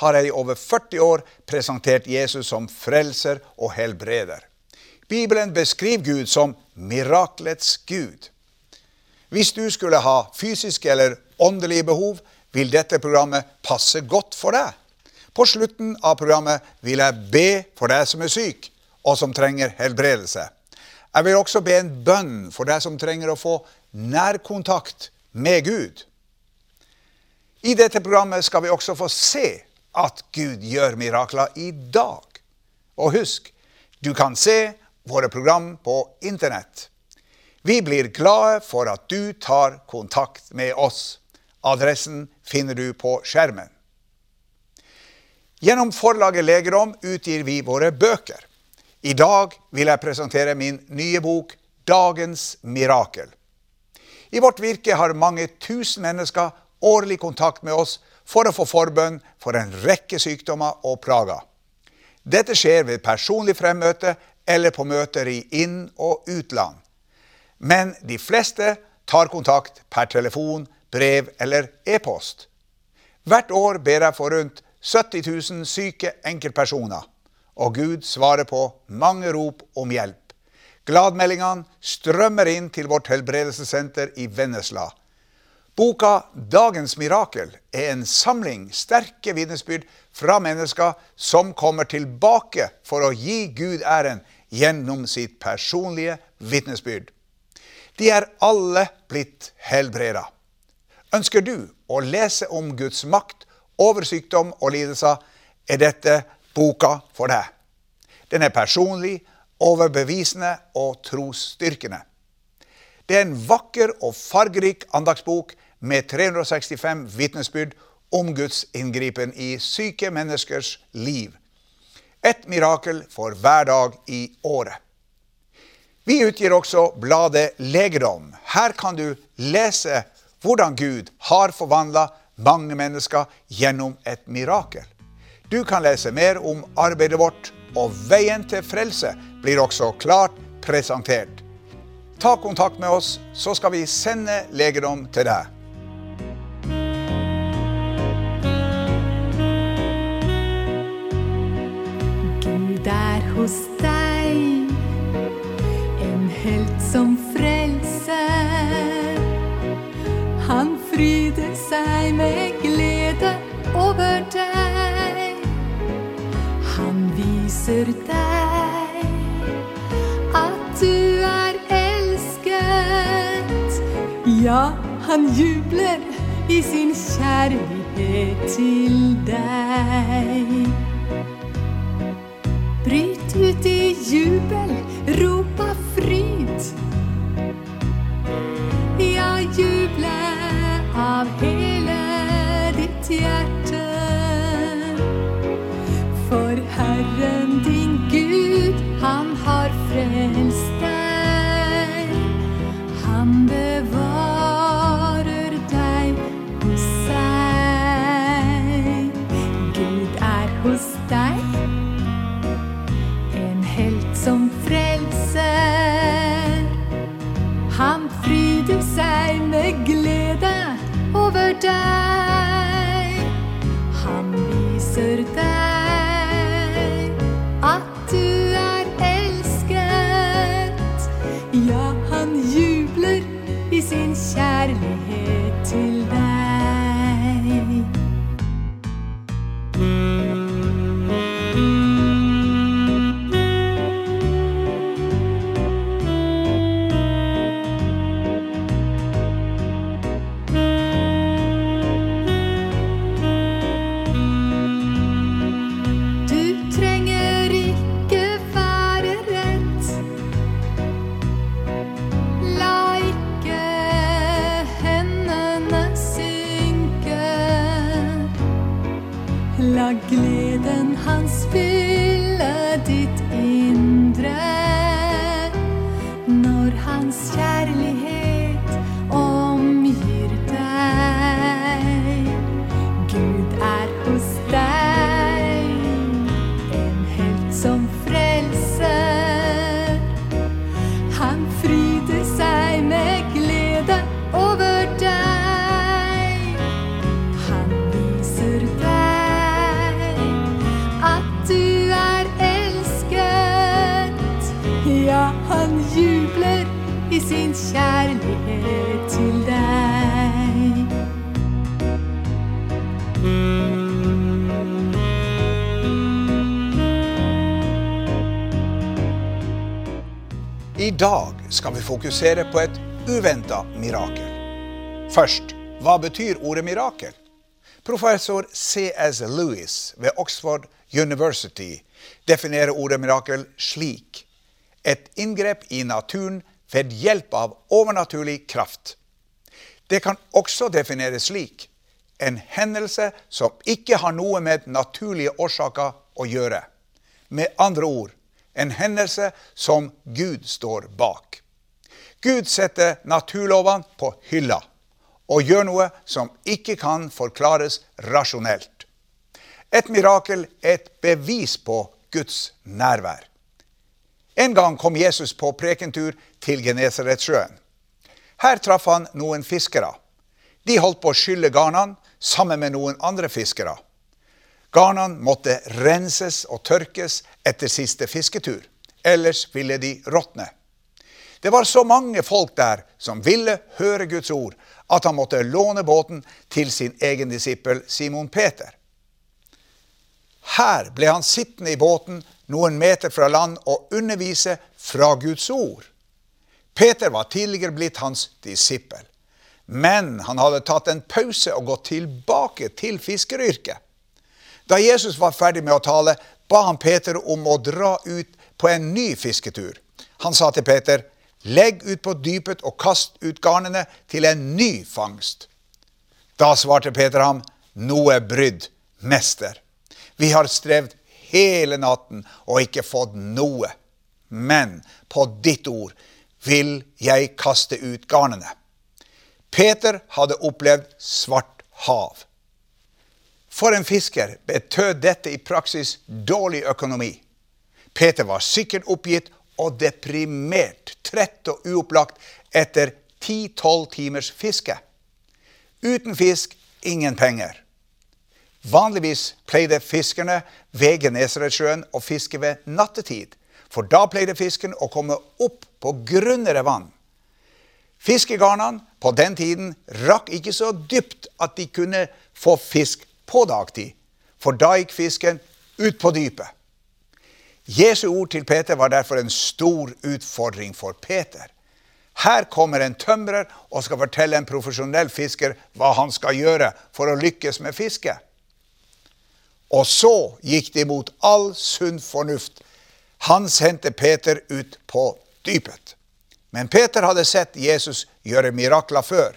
har jeg i over 40 år presentert Jesus som frelser og helbreder. Bibelen beskriver Gud som miraklets Gud. Hvis du skulle ha fysiske eller åndelige behov, vil dette programmet passe godt for deg. På slutten av programmet vil jeg be for deg som er syk, og som trenger helbredelse. Jeg vil også be en bønn for deg som trenger å få nærkontakt med Gud. I dette programmet skal vi også få se at Gud gjør mirakler i dag. Og husk, du kan se våre program på Internett. Vi blir glade for at du tar kontakt med oss. Adressen finner du på skjermen. Gjennom forlaget Legerom utgir vi våre bøker. I dag vil jeg presentere min nye bok 'Dagens mirakel'. I vårt virke har mange tusen mennesker årlig kontakt med oss for å få forbønn for en rekke sykdommer og plager. Dette skjer ved personlig fremmøte eller på møter i inn- og utland. Men de fleste tar kontakt per telefon, brev eller e-post. Hvert år ber jeg for rundt 70 000 syke enkeltpersoner, og Gud svarer på mange rop om hjelp. Gladmeldingene strømmer inn til vårt helbredelsessenter i Vennesla Boka 'Dagens mirakel' er en samling sterke vitnesbyrd fra mennesker som kommer tilbake for å gi Gud æren gjennom sitt personlige vitnesbyrd. De er alle blitt helbreda. Ønsker du å lese om Guds makt over sykdom og lidelser, er dette boka for deg. Den er personlig, overbevisende og trosstyrkende. Det er en vakker og fargerik andagsbok med 365 vitnesbyrd om Guds inngripen i syke menneskers liv. Et mirakel for hver dag i året. Vi utgir også bladet Legedom. Her kan du lese hvordan Gud har forvandla mange mennesker gjennom et mirakel. Du kan lese mer om arbeidet vårt, og veien til frelse blir også klart presentert. Ta kontakt med oss, så skal vi sende legedom til deg. Hos deg. En helt som frelser. Han fryder seg med glede over deg. Han viser deg at du er elsket. Ja, han jubler i sin kjærlighet til deg. Ut i jubel, gleden hans fylle ditt indre. Når hans kjærlighet I dag skal vi fokusere på et uventa mirakel. Først, hva betyr ordet mirakel? Professor C.S. Lewis ved Oxford University definerer ordet mirakel slik. Et inngrep i naturen ved hjelp av overnaturlig kraft. Det kan også defineres slik. En hendelse som ikke har noe med naturlige årsaker å gjøre. Med andre ord, en hendelse som Gud står bak. Gud setter naturlovene på hylla og gjør noe som ikke kan forklares rasjonelt. Et mirakel er et bevis på Guds nærvær. En gang kom Jesus på prekentur til Genesaretsjøen. Her traff han noen fiskere. De holdt på å skylle garnene sammen med noen andre fiskere. Garnene måtte renses og tørkes etter siste fisketur, ellers ville de råtne. Det var så mange folk der som ville høre Guds ord, at han måtte låne båten til sin egen disippel Simon Peter. Her ble han sittende i båten noen meter fra land og undervise fra Guds ord. Peter var tidligere blitt hans disippel, men han hadde tatt en pause og gått tilbake til fiskeryrket. Da Jesus var ferdig med å tale, ba han Peter om å dra ut på en ny fisketur. Han sa til Peter, legg ut på dypet og kast ut garnene til en ny fangst. Da svarte Peter ham, noe brydd, mester. Vi har strevd hele natten og ikke fått noe. Men på ditt ord vil jeg kaste ut garnene. Peter hadde opplevd svart hav. For en fisker betød dette i praksis dårlig økonomi. Peter var sikkert oppgitt og deprimert, trett og uopplagt etter 10-12 timers fiske. Uten fisk ingen penger. Vanligvis pleide fiskerne ved Genesaretsjøen å fiske ved nattetid, for da pleide fisken å komme opp på grunnere vann. Fiskegarnene på den tiden rakk ikke så dypt at de kunne få fisk på dagtid, for da gikk fisken ut på dypet. Jesu ord til Peter var derfor en stor utfordring for Peter. Her kommer en tømrer og skal fortelle en profesjonell fisker hva han skal gjøre for å lykkes med fisket. Og så gikk de mot all sunn fornuft. Han sendte Peter ut på dypet. Men Peter hadde sett Jesus gjøre mirakler før.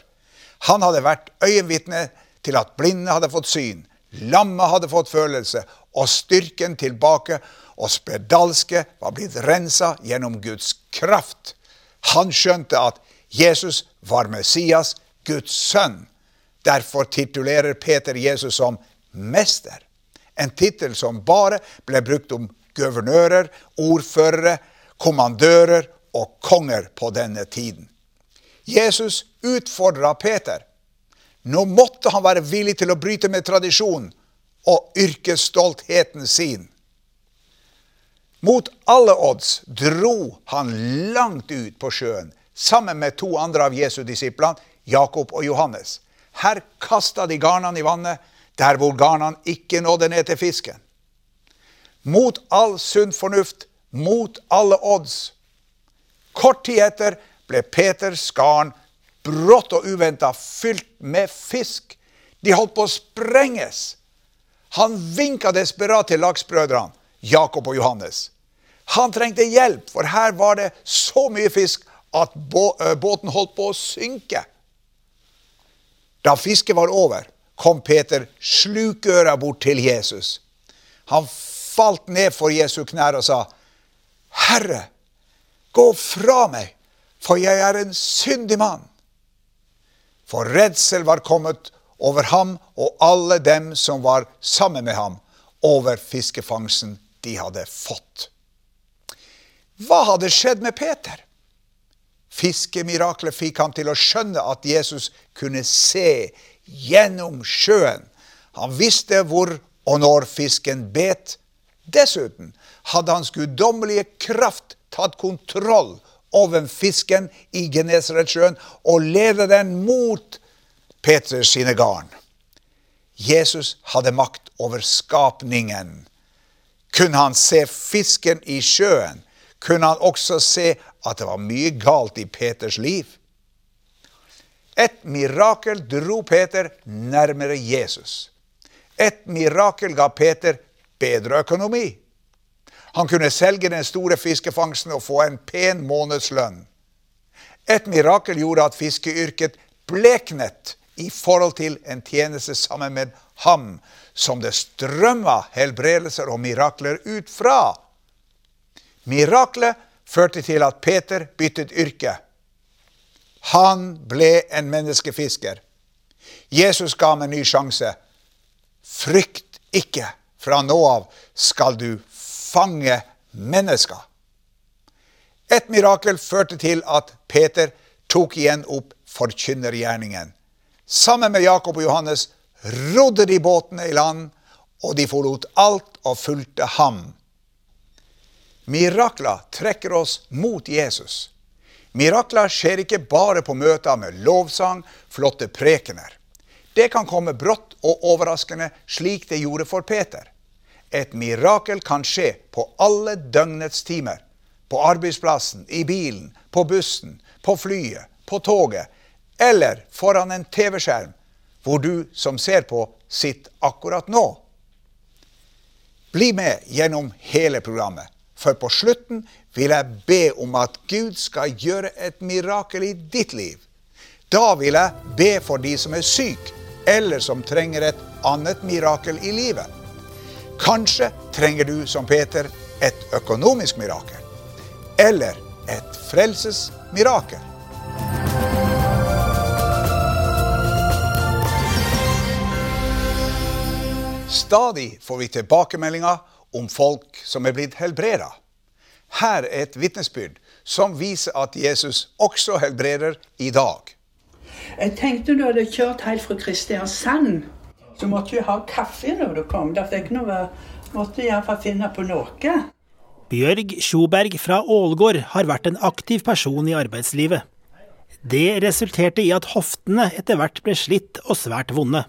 Han hadde vært øyenvitne til at blinde hadde fått syn, lamme hadde fått følelse, og styrken tilbake, og spedalske var blitt rensa gjennom Guds kraft. Han skjønte at Jesus var Messias, Guds sønn. Derfor titulerer Peter Jesus som mester. En tittel som bare ble brukt om guvernører, ordførere, kommandører og konger på denne tiden. Jesus utfordra Peter. Nå måtte han være villig til å bryte med tradisjonen og yrkesstoltheten sin. Mot alle odds dro han langt ut på sjøen sammen med to andre av Jesu disiplene, Jakob og Johannes. Her kasta de garnene i vannet, der hvor garnene ikke nådde ned til fisken. Mot all sunn fornuft, mot alle odds. Kort tid etter ble Peters garn brått og uventa fylt med fisk. De holdt på å sprenges. Han vinka desperat til laksbrødrene, Jakob og Johannes. Han trengte hjelp, for her var det så mye fisk at båten holdt på å synke. Da fisket var over, kom Peter slukøra bort til Jesus. Han falt ned for Jesu knær og sa, Herre, gå fra meg, for jeg er en syndig mann. For redsel var kommet over ham og alle dem som var sammen med ham, over fiskefangsten de hadde fått. Hva hadde skjedd med Peter? Fiskemiraklet fikk ham til å skjønne at Jesus kunne se gjennom sjøen. Han visste hvor og når fisken bet. Dessuten hadde hans guddommelige kraft tatt kontroll over fisken i Genesaretsjøen og ledet den mot Peters sine garn. Jesus hadde makt over skapningen. Kunne han se fisken i sjøen, kunne han også se at det var mye galt i Peters liv. Et mirakel dro Peter nærmere Jesus. Et mirakel ga Peter bedre økonomi. Han kunne selge den store fiskefangsten og få en pen månedslønn. Et mirakel gjorde at fiskeyrket bleknet i forhold til en tjeneste sammen med ham, som det strømma helbredelser og mirakler ut fra. Miraklet førte til at Peter byttet yrke. Han ble en menneskefisker. Jesus ga ham en ny sjanse. Frykt ikke, fra nå av skal du fange mennesker. Et mirakel førte til at Peter tok igjen opp forkynnergjerningen. Sammen med Jakob og Johannes rodde de båtene i land, og de forlot alt og fulgte ham. Mirakler trekker oss mot Jesus. Mirakler skjer ikke bare på møter med lovsang, flotte prekener. Det kan komme brått og overraskende, slik det gjorde for Peter. Et mirakel kan skje på alle døgnets timer. På arbeidsplassen, i bilen, på bussen, på flyet, på toget eller foran en TV-skjerm, hvor du som ser på, sitter akkurat nå. Bli med gjennom hele programmet, for på slutten vil jeg be om at Gud skal gjøre et mirakel i ditt liv. Da vil jeg be for de som er syke, eller som trenger et annet mirakel i livet. Kanskje trenger du, som Peter, et økonomisk mirakel. Eller et frelsesmirakel. Stadig får vi tilbakemeldinger om folk som er blitt helbreda. Her er et vitnesbyrd som viser at Jesus også helbreder i dag. Jeg tenkte du hadde kjørt helt fra Kristiansand, så måtte jo ha kaffe når du kom. Da fikk noe, måtte iallfall finne på noe. Bjørg Sjoberg fra Ålgård har vært en aktiv person i arbeidslivet. Det resulterte i at hoftene etter hvert ble slitt og svært vonde.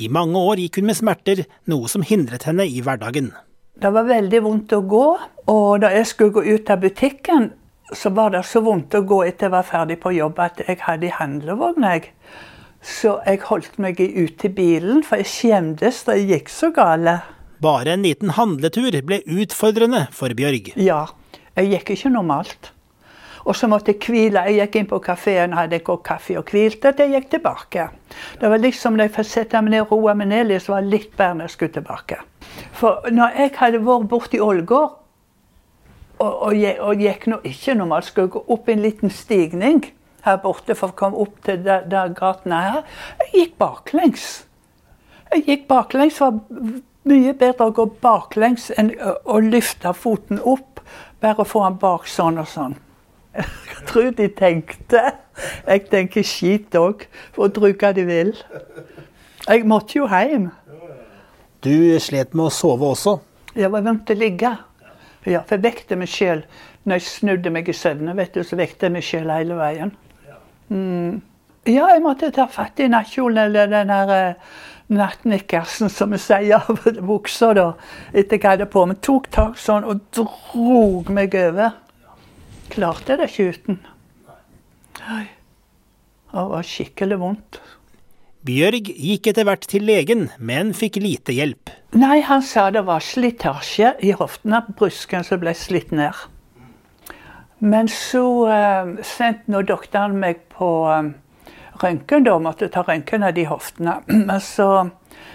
I mange år gikk hun med smerter, noe som hindret henne i hverdagen. Det var veldig vondt å gå, og da jeg skulle gå ut av butikken, så var det så vondt å gå etter jeg var ferdig på jobb at jeg hadde i handlevogn. Så jeg holdt meg ut til bilen, for jeg skjemtes det gikk så gale. Bare en liten handletur ble utfordrende for Bjørg. Ja, jeg gikk ikke normalt. Og så måtte jeg hvile. Jeg gikk inn på kafeen, hadde en kopp kaffe og hvilte jeg gikk tilbake. Det var liksom da jeg fikk sette meg ned og roe meg ned litt, så var det litt bedre når jeg skulle tilbake. For når jeg hadde vært borti Ålgård, og, og, og gikk nå ikke normalt, skulle jeg gå opp en liten stigning her borte for å komme opp til der, der gaten er her, jeg gikk baklengs. Jeg gikk baklengs. Det var mye bedre å gå baklengs enn å, løfte foten opp. Bare få den bak sånn og sånn. Jeg tror de tenkte. Jeg tenker skit òg, for å bruke de vil. Jeg måtte jo hjem. Du slet med å sove også. Jeg var vant til å ligge. Ja, for jeg vekte meg sjøl når jeg snudde meg i søvne. vet du, Så vekte jeg meg sjøl hele veien. Mm. Ja, jeg måtte ta fatt i nattkjolen eller den her uh, nattnikkersen, som vi sier, buksa da, etter jeg hadde på meg. Tok tak sånn og drog meg over. Klarte det ikke uten. Det var skikkelig vondt. Bjørg gikk etter hvert til legen, men fikk lite hjelp. Nei, han sa det var slitasje i hoftene, brysken som ble slitt ned. Men så uh, sendte nå doktoren meg på uh, røntgen, da. Måtte ta røntgen av de hoftene. Men så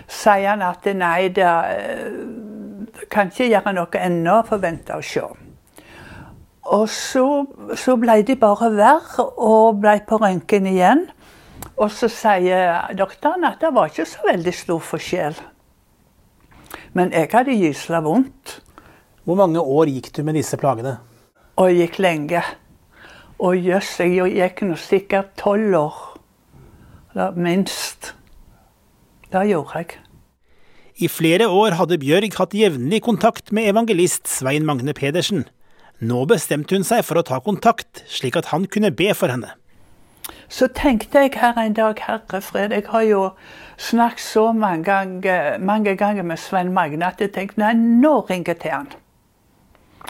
sier han at nei, det eh, kan ikke gjøre noe ennå, får vente og se. Og så, så ble de bare verre og ble på røntgen igjen. Og så sier doktoren at det var ikke så veldig stor forskjell. Men jeg hadde gysla vondt. Hvor mange år gikk du med disse plagene? Og gikk lenge. Og jøss, jeg gikk nå sikkert tolv år. Da, minst. Det gjorde jeg. I flere år hadde Bjørg hatt jevnlig kontakt med evangelist Svein Magne Pedersen. Nå bestemte hun seg for å ta kontakt, slik at han kunne be for henne. Så tenkte jeg her en dag, herre fred, jeg har jo snakket så mange ganger, mange ganger med Svein Magne at jeg tenkte nei, nå ringer jeg til han.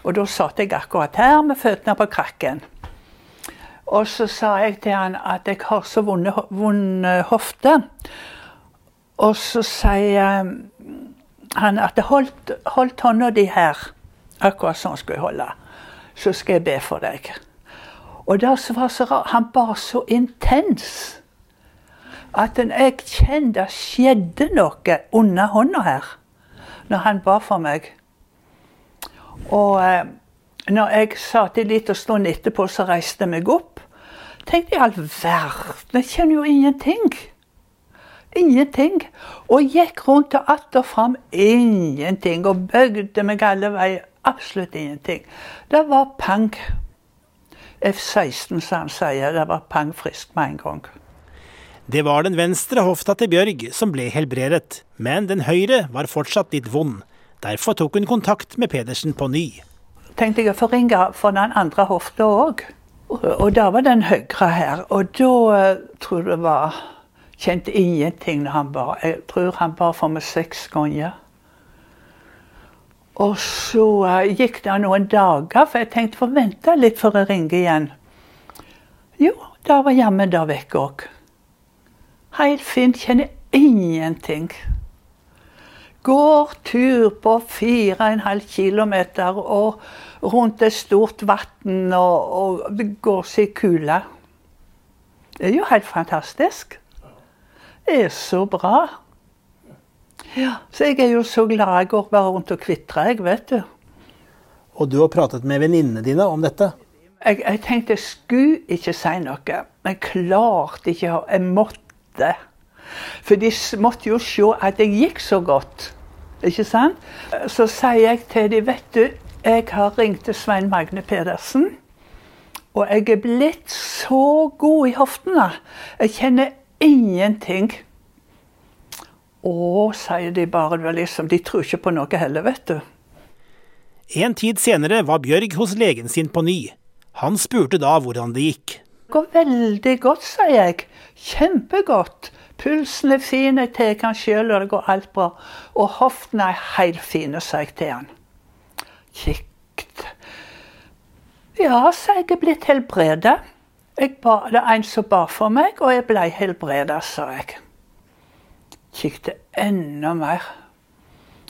Og da satt jeg akkurat her med føttene på krakken. Og så sa jeg til han at jeg har så vond hofte. Og så sier han at holdt, holdt hånda di her, akkurat sånn skulle jeg holde, så skal jeg be for deg. Og det som var så rart, han var så intens at jeg kjente det skjedde noe under hånda her når han ba for meg. Og eh, når jeg satt en liten stund etterpå, så reiste jeg meg opp. Tenkte i all verden, jeg kjenner jo ingenting. Ingenting. Og gikk rundt og att og fram. Ingenting. Og bøgde meg alle veier. Absolutt ingenting. Det var pang. F-16, som han sier. Det var pang frisk med en gang. Det var den venstre hofta til Bjørg som ble helbredet, men den høyre var fortsatt litt vond. Derfor tok hun kontakt med Pedersen på ny. Tenkte jeg å få ringe for den andre hofta òg. Og da var den høyre her. Og da uh, tror jeg det var Kjente ingenting når han bare Jeg tror han bare for meg seks ganger. Og så uh, gikk det noen dager, for jeg tenkte få vente litt før jeg ringer igjen. Jo, da var jammen det vekk òg. Helt fint. Kjenner ingenting. Går tur på 4,5 km og rundt et stort vann og, og går seg kule. Det er jo helt fantastisk. Det er så bra. Ja, Så jeg er jo så glad jeg går bare rundt og kvitrer, jeg, vet du. Og du har pratet med venninnene dine om dette? Jeg, jeg tenkte jeg skulle ikke si noe, men klarte ikke. Jeg måtte. For de måtte jo se at jeg gikk så godt. Ikke sant? Så sier jeg til dem, vet du, jeg har ringt til Svein Magne Pedersen. Og jeg er blitt så god i hoftene. Jeg kjenner ingenting. Å, sier de bare. Liksom, de tror ikke på noe heller, vet du. En tid senere var Bjørg hos legen sin på ny. Han spurte da hvordan det gikk. Det går veldig godt, sier jeg. Kjempegodt. Pulsen er fin, jeg tar han sjøl, og det går alt bra. Og hoftene er helt fine, sa jeg til han. Kjikt. Ja, sa jeg, er blitt helbredet. Jeg ba, det er en som ba for meg, og jeg ble helbredet, sa jeg. Kikket enda mer.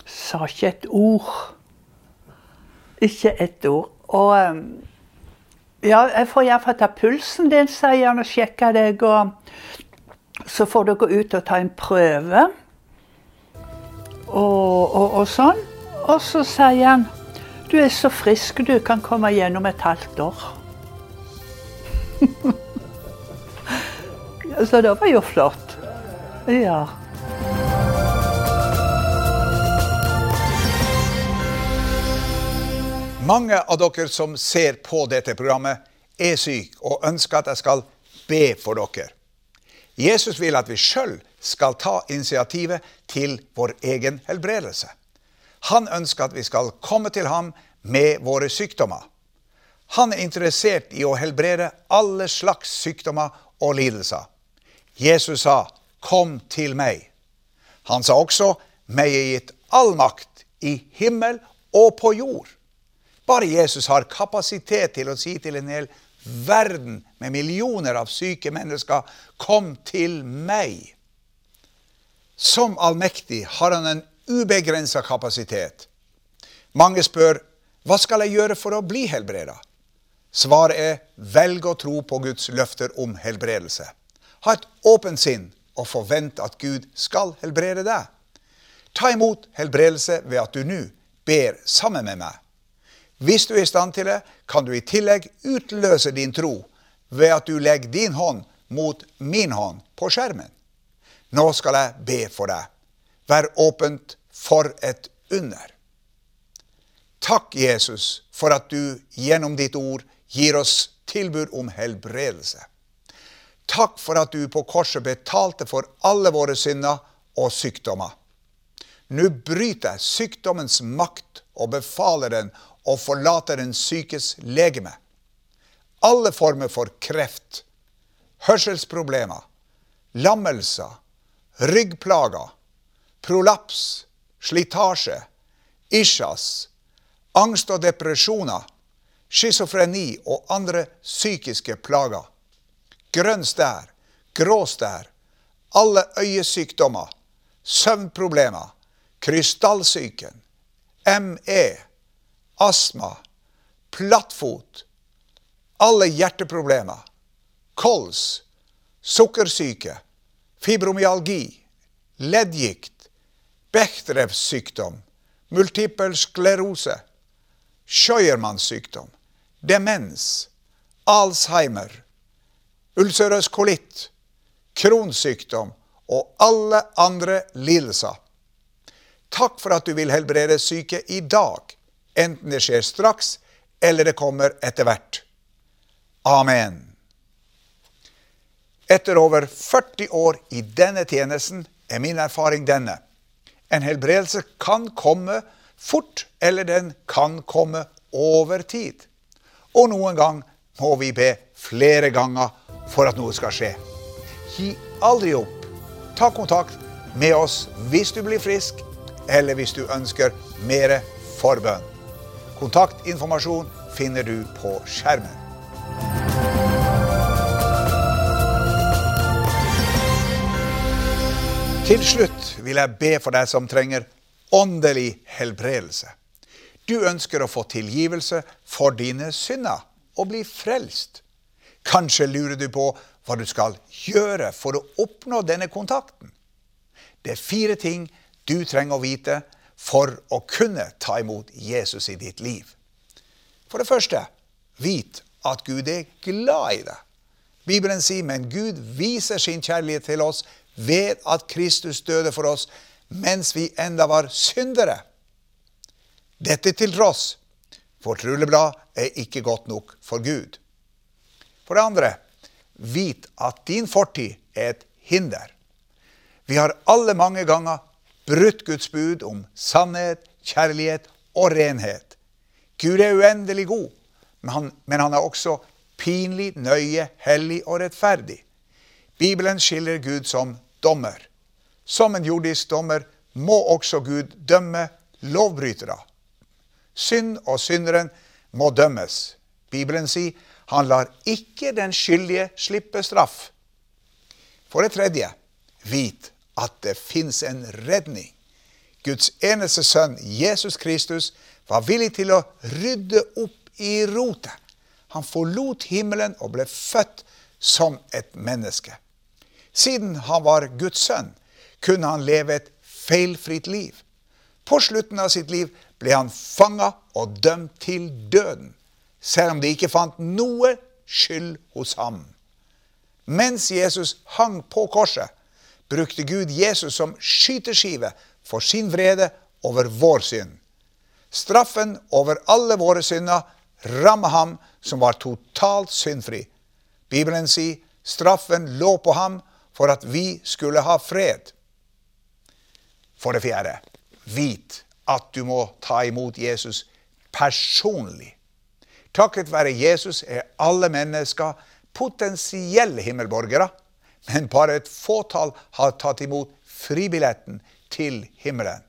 Sa ikke et ord. Ikke et ord. Og ja, jeg får iallfall ta pulsen din, sier han, og sjekke deg. Og så får gå ut og ta en prøve. Og, og, og sånn. Og så sier han du er så frisk, du kan komme gjennom et halvt år. så det var jo flott. Ja. Mange av dere som ser på dette programmet, er syke og ønsker at jeg skal be for dere. Jesus vil at vi sjøl skal ta initiativet til vår egen helbredelse. Han ønsker at vi skal komme til ham med våre sykdommer. Han er interessert i å helbrede alle slags sykdommer og lidelser. Jesus sa, 'Kom til meg'. Han sa også, 'Meg er gitt all makt i himmel og på jord'. Bare Jesus har kapasitet til å si til en hel verden med millioner av syke mennesker, 'Kom til meg'. Som allmektig har han en ubegrensa kapasitet. Mange spør, 'Hva skal jeg gjøre for å bli helbreda?' Svaret er velg å tro på Guds løfter om helbredelse. Ha et åpent sinn og forvent at Gud skal helbrede deg. Ta imot helbredelse ved at du nå ber sammen med meg. Hvis du er i stand til det, kan du i tillegg utløse din tro ved at du legger din hånd mot min hånd på skjermen. Nå skal jeg be for deg. Vær åpent for et under. Takk, Jesus, for at du gjennom ditt ord gir oss tilbud om helbredelse. Takk for at du på korset betalte for alle våre synder og sykdommer. Nå bryter jeg sykdommens makt og befaler den å forlater den sykes legeme. Alle former for kreft, hørselsproblemer, lammelser, ryggplager, prolaps, slitasje, isjas, angst og depresjoner, schizofreni og andre psykiske plager, grønn stær, grå stær, alle øyesykdommer, søvnproblemer, krystallsyken, ME, astma, plattfot, alle hjerteproblemer, kols, sukkersyke, fibromyalgi, leddgikt, Bechdrevs sykdom, multipel sklerose, Scheuermanns sykdom, demens, Alzheimer, ulcerøs kolitt, kronsykdom og alle andre lidelser. Takk for at du vil helbrede syke i dag, enten det skjer straks eller det kommer etter hvert. Amen. Etter over 40 år i denne tjenesten er min erfaring denne. En helbredelse kan komme fort, eller den kan komme over tid. Og noen gang må vi be flere ganger for at noe skal skje. Gi aldri opp. Ta kontakt med oss hvis du blir frisk, eller hvis du ønsker mer forbønn. Kontaktinformasjon finner du på skjermen. Til slutt vil jeg be for deg som trenger åndelig helbredelse. Du ønsker å få tilgivelse for dine synder og bli frelst. Kanskje lurer du på hva du skal gjøre for å oppnå denne kontakten. Det er fire ting du trenger å vite for å kunne ta imot Jesus i ditt liv. For det første, vit at Gud er glad i deg. Bibelen sier, men Gud viser sin kjærlighet til oss ved at Kristus døde for oss mens vi enda var syndere. Dette til tross, vårt rulleblad er ikke godt nok for Gud. For det andre, vit at din fortid er et hinder. Vi har alle mange ganger brutt Guds bud om sannhet, kjærlighet og renhet. Gud er uendelig god, men han, men han er også pinlig, nøye, hellig og rettferdig. Bibelen skiller Gud som dommer. Som en jordisk dommer må også Gud dømme lovbrytere. Synd og synderen må dømmes. Bibelen sier han lar ikke den skyldige slippe straff. For det tredje, vit at det fins en redning. Guds eneste sønn, Jesus Kristus, var villig til å rydde opp i rotet. Han forlot himmelen og ble født som et menneske. Siden han var Guds sønn, kunne han leve et feilfritt liv. På slutten av sitt liv ble han fanga og dømt til døden, selv om de ikke fant noe skyld hos ham. Mens Jesus hang på korset, brukte Gud Jesus som skyteskive for sin vrede over vår synd. Straffen over alle våre synder rammet ham som var totalt syndfri. Bibelen sier straffen lå på ham for at vi skulle ha fred. For det fjerde, vit at du må ta imot Jesus personlig. Takket være Jesus er alle mennesker potensielle himmelborgere, men bare et fåtall har tatt imot fribilletten til himmelen.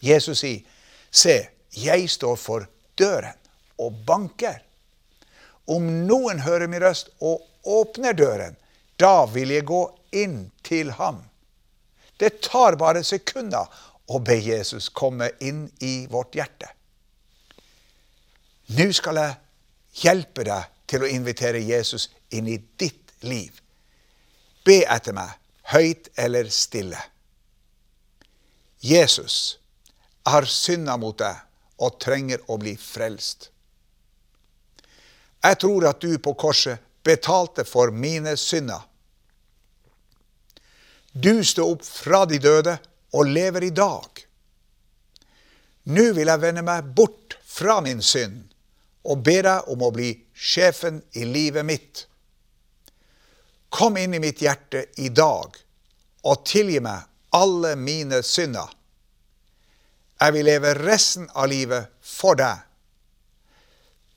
Jesus sier, 'Se, jeg står for døren og banker.' Om noen hører min røst og åpner døren, da vil jeg gå inn til ham. Det tar bare sekunder å be Jesus komme inn i vårt hjerte. Nå skal jeg hjelpe deg til å invitere Jesus inn i ditt liv. Be etter meg, høyt eller stille. Jesus, jeg har synda mot deg og trenger å bli frelst. Jeg tror at du på korset betalte for mine synder. Du står opp fra de døde og lever i dag. Nå vil jeg vende meg bort fra min synd og be deg om å bli sjefen i livet mitt. Kom inn i mitt hjerte i dag og tilgi meg alle mine synder. Jeg vil leve resten av livet for deg.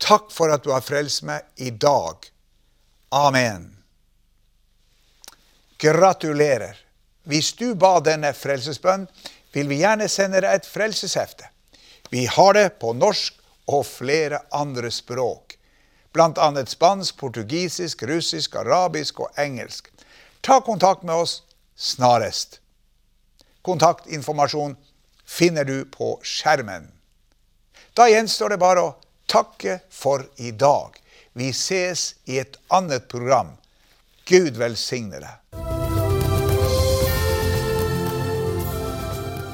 Takk for at du har frelst meg i dag. Amen. Gratulerer. Hvis du ba denne frelsesbønn, vil vi gjerne sende deg et frelseshefte. Vi har det på norsk og flere andre språk, bl.a. spansk, portugisisk, russisk, arabisk og engelsk. Ta kontakt med oss snarest. Kontaktinformasjon finner du på skjermen. Da gjenstår det bare å takke for i dag. Vi ses i et annet program. Gud velsigne deg.